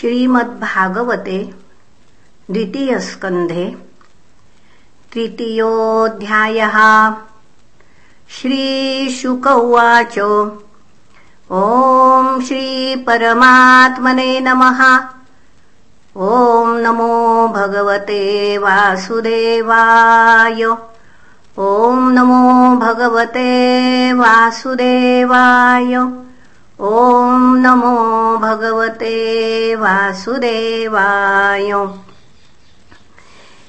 श्रीमद्भागवते द्वितीयस्कन्धे तृतीयोऽध्यायः। श्रीशुक उवाच ॐ श्रीपरमात्मने नमः। ॐ नमो भगवते वासुदेवाय। ॐ नमो भगवते वासुदेवाय ॐ नमो भगवते वासुदेवाय।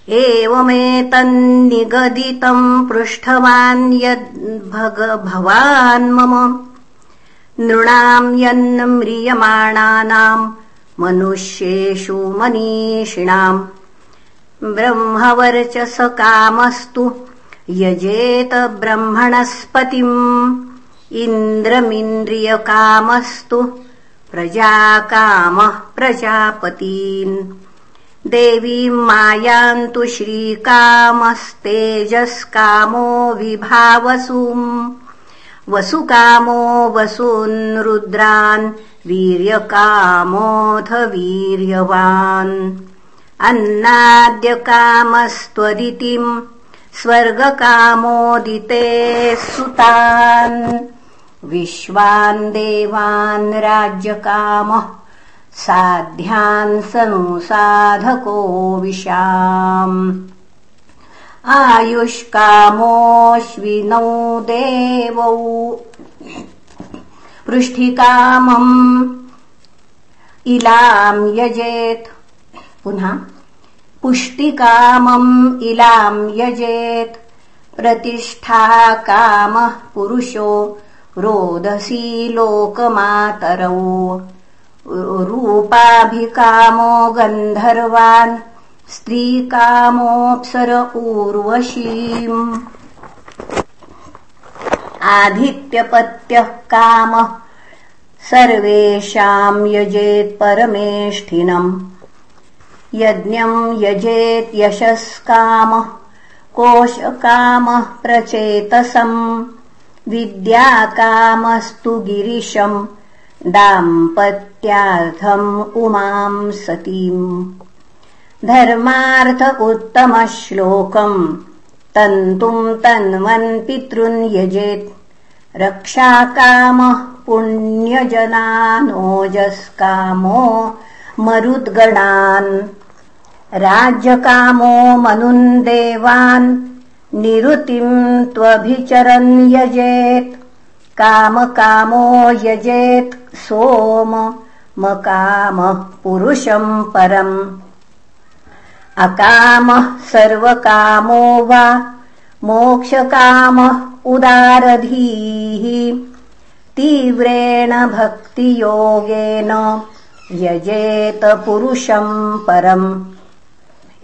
एवमेतन्निगदितम् पृष्ठवान् यद्भग भवान् मम। नृणाम् यन्म्रियमाणानाम् मनुष्येषु मनीषिणाम् ब्रह्मवर्चसकामस्तु यजेत ब्रह्मणस्पतिम् इन्द्रमिन्द्रियकामस्तु प्रजाकामः प्रजापतीन्। देवीम् मायान्तु श्रीकामस्तेजस्कामो विभावसूम्। वसुकामो वसून् रुद्रान् वीर्यकामोऽथ वीर्यवान् अन्नाद्यकामस्त्वदितिम् स्वर्गकामोदिते सुतान् विश्वान् देवान् राज्यकामः साध्यान् सनुसाधको विशाम्। आयुष्कामोऽश्विनौ देवौ। पृष्ठिकामम् इलाम् यजेत्। पुनः पुष्टिकामम् इलाम् यजेत्। प्रतिष्ठाकामः पुरुषो रोदसी लोकमातरौ रूपाभिकामो गन्धर्वान् स्त्रीकामोऽप्सर ऊर्वशीम्। आधित्यपत्यः कामः सर्वेषाम् यजेत् परमेष्ठिनम्। यज्ञम् यजेत् यशस्कामः कोशकामः प्रचेतसम् विद्याकामस्तु गिरिशम् दाम्पत्यार्थम् उमाम् सतीम्। धर्मार्थ उत्तमश्लोकम् तन्तुम् तन्वन् पितृन् यजेत् रक्षाकामः पुण्यजनानोजस्कामो मरुद्गणान्। राज्यकामो मनुन् देवान् निरुतिम् त्वभिचरन् यजेत्। कामकामो यजेत्। सोम मकामः पुरुषम् परम्। अकामः सर्वकामो वा मोक्षकामः उदारधीः। तीव्रेण भक्तियोगेन यजेत पुरुषम् परम्।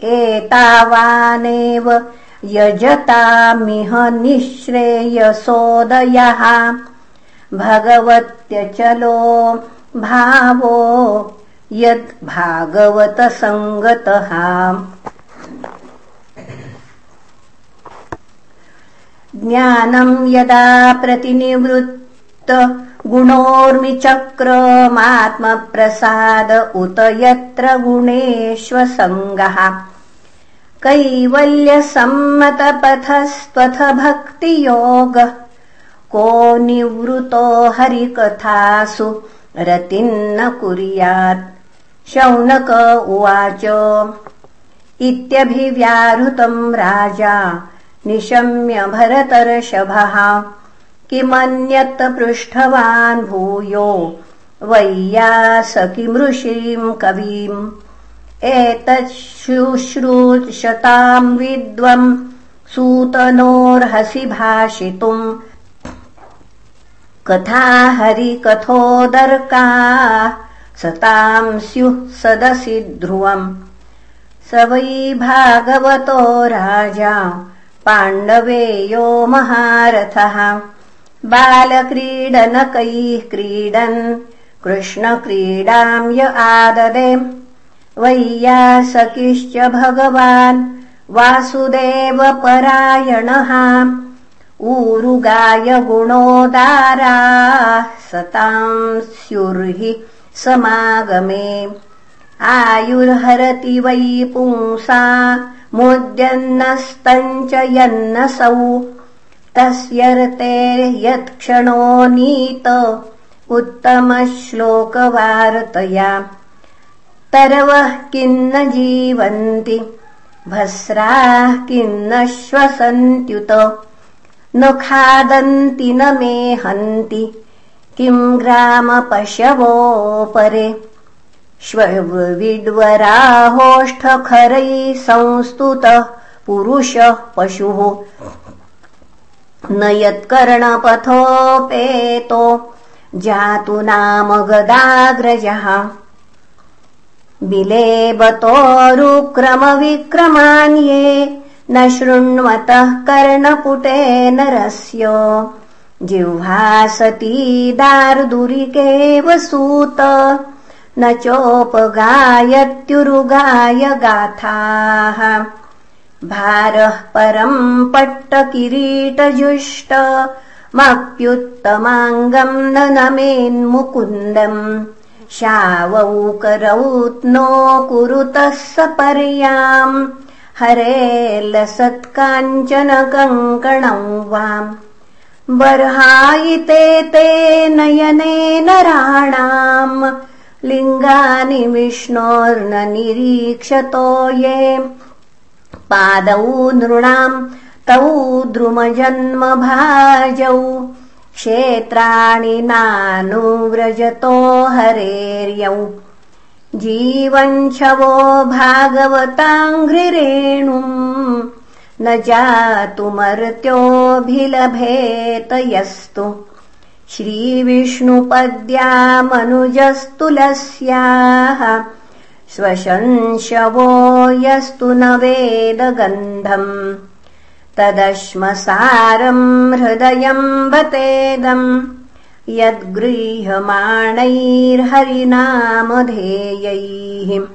एतावानेव यजतामिह निःश्रेयसोदयः। भगवत्यचलो भावो यद्भागवतसङ्गतः ज्ञानम् यदा प्रतिनिवृत्त गुणोर्मिचक्रमात्मप्रसाद उत यत्र गुणेष्वसङ्गः कैवल्यसम्मतपथस्त्वथ भक्तियोगः को निवृतो हरिकथासु रतिन्न कुर्यात्। शौनक उवाच इत्यभिव्याहृतम् राजा निशम्य भरतर्षभः किमन्यत् पृष्ठवान् भूयो वैयासकिमृषीम् कवीम् एतच्छुश्रूशताम् विद्वम् सूतनोर्हसि भाषितुम्। कथा हरिकथोदर्का सताम् स्युः सदसि ध्रुवम्। स वै भागवतो राजा पाण्डवेयो महारथः। बालक्रीडनकैः क्रीडन् कृष्णक्रीडाम् य आददे वैयासकिश्च भगवान् वासुदेवपरायणः ऊरुगाय गुणोदाराः सताम् स्युर्हि समागमे। आयुर्हरति वै पुंसा मुद्यन्नस्तञ्च यन्नसौ। तस्यर्ते यत्क्षणो नीत उत्तमश्लोकवार्तया तरवः किन्न जीवन्ति भस्राः किन्न श्वसन्त्युत न खादन्ति न मेहन्ति किम् ग्रामपशवोपरे श्वविड्वराहोष्ठखरैः संस्तुतः पुरुषः पशुः। न यत्कर्णपथोपेतो जातु नाम गदाग्रजः बिलेबतोरुक्रमविक्रमान्ये न शृण्वतः कर्णपुटे नरस्य। जिह्वासती दार्दुरिकेव सूत। न चोपगायत्युरुगाय गाथाः। भारः परम् पट्टकिरीटजुष्ट। मप्युत्तमाङ्गम् न नमेन्मुकुन्दम् शावौकरौत्नो कुरुतः सपर्याम्। हरेलसत्काञ्चन कङ्कणौ वाम्। बर्हायिते ते नयनेन राणाम् लिङ्गानि विष्णोर्न निरीक्षतो ये। पादौ नृणाम् तौ द्रुमजन्मभाजौ क्षेत्राणि नानुव्रजतो हरेर्यौ। जीवञ्छवो भागवताङ्घ्रिरेणुम्। न जातुमर्त्योऽभिलभेत यस्तु श्रीविष्णुपद्यामनुजस्तुलस्याः स्वशंशवो यस्तु न वेदगन्धम् तदश्मसारम् हृदयम् बतेदम् यद्गृह्यमाणैर्हरिनामधेयैः।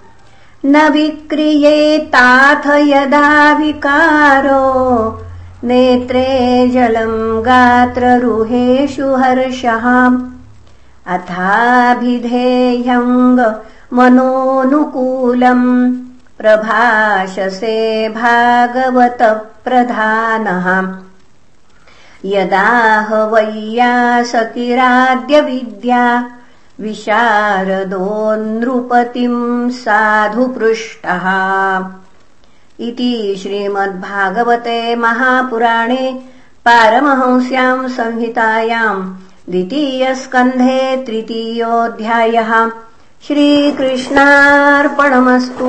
न विक्रियेताथ यदा विकारो नेत्रे जलम् गात्ररुहेषु हर्षः। अथाभिधेयङ्ग मनोनुकूलम् प्रभाषसे भागवत प्रधानः यदाह वैयासकिराद्यविद्या विशारदो नृपतिम् साधु पृष्टः इति श्रीमद्भागवते महापुराणे पारमहंस्याम् संहितायाम् द्वितीयस्कन्धे तृतीयोऽध्यायः। श्रीकृष्णार्पणमस्तु